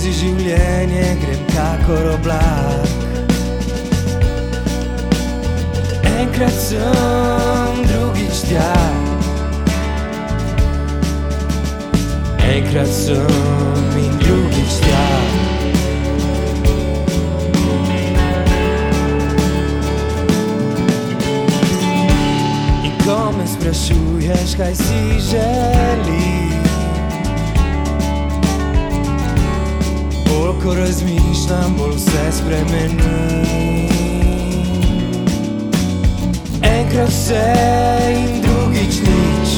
Življenje grem kakor oblak. Enkrat sem, drugič tja. Enkrat sem in drugič tja. In ko me sprašuješ, kaj si želiš, ko razmišljam, bolj vse spremenim. Enkrat vse in drugič nič.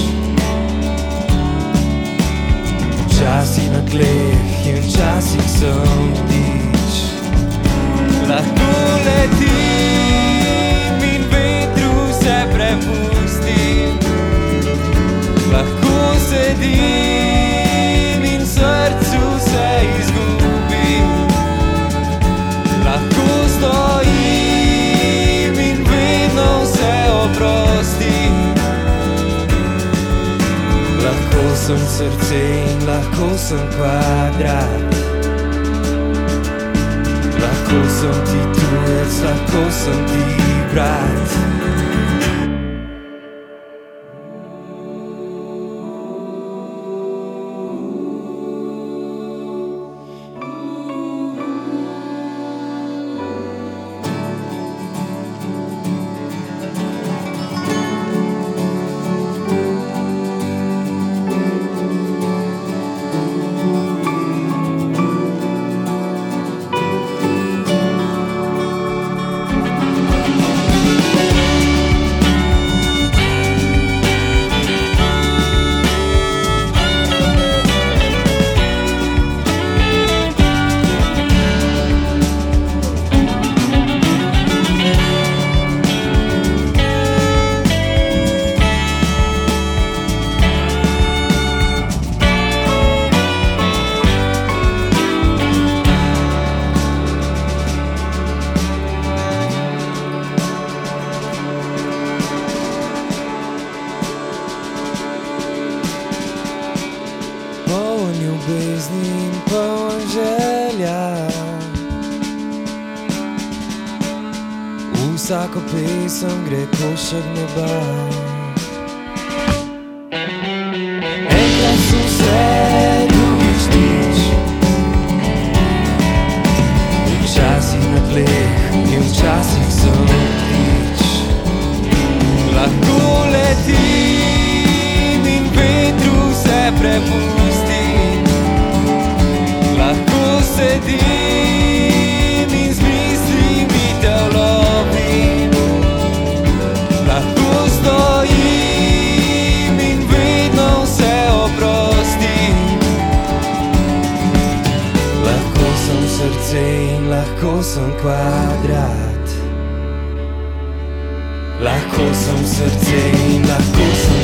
Včasih na tleh in včasih sem ptič. Lahko letim sem srce in lahko sem kvadrat. Lahko sem ti tujec, lahko sem ti brat. Poln ljubezni in poln želja. V vsako pesem gre košek neba. Enkrat sem vse, drugič nič. Včasih na tleh in včasih sem ptič. Lahko letim in vetru se prepustim. Sedim in z mislimi te ulovim. Lahko stojim in vedno vse oprostim. Lahko sem srce in lahko sem kvadrat. Lahko sem srce in lahko sem.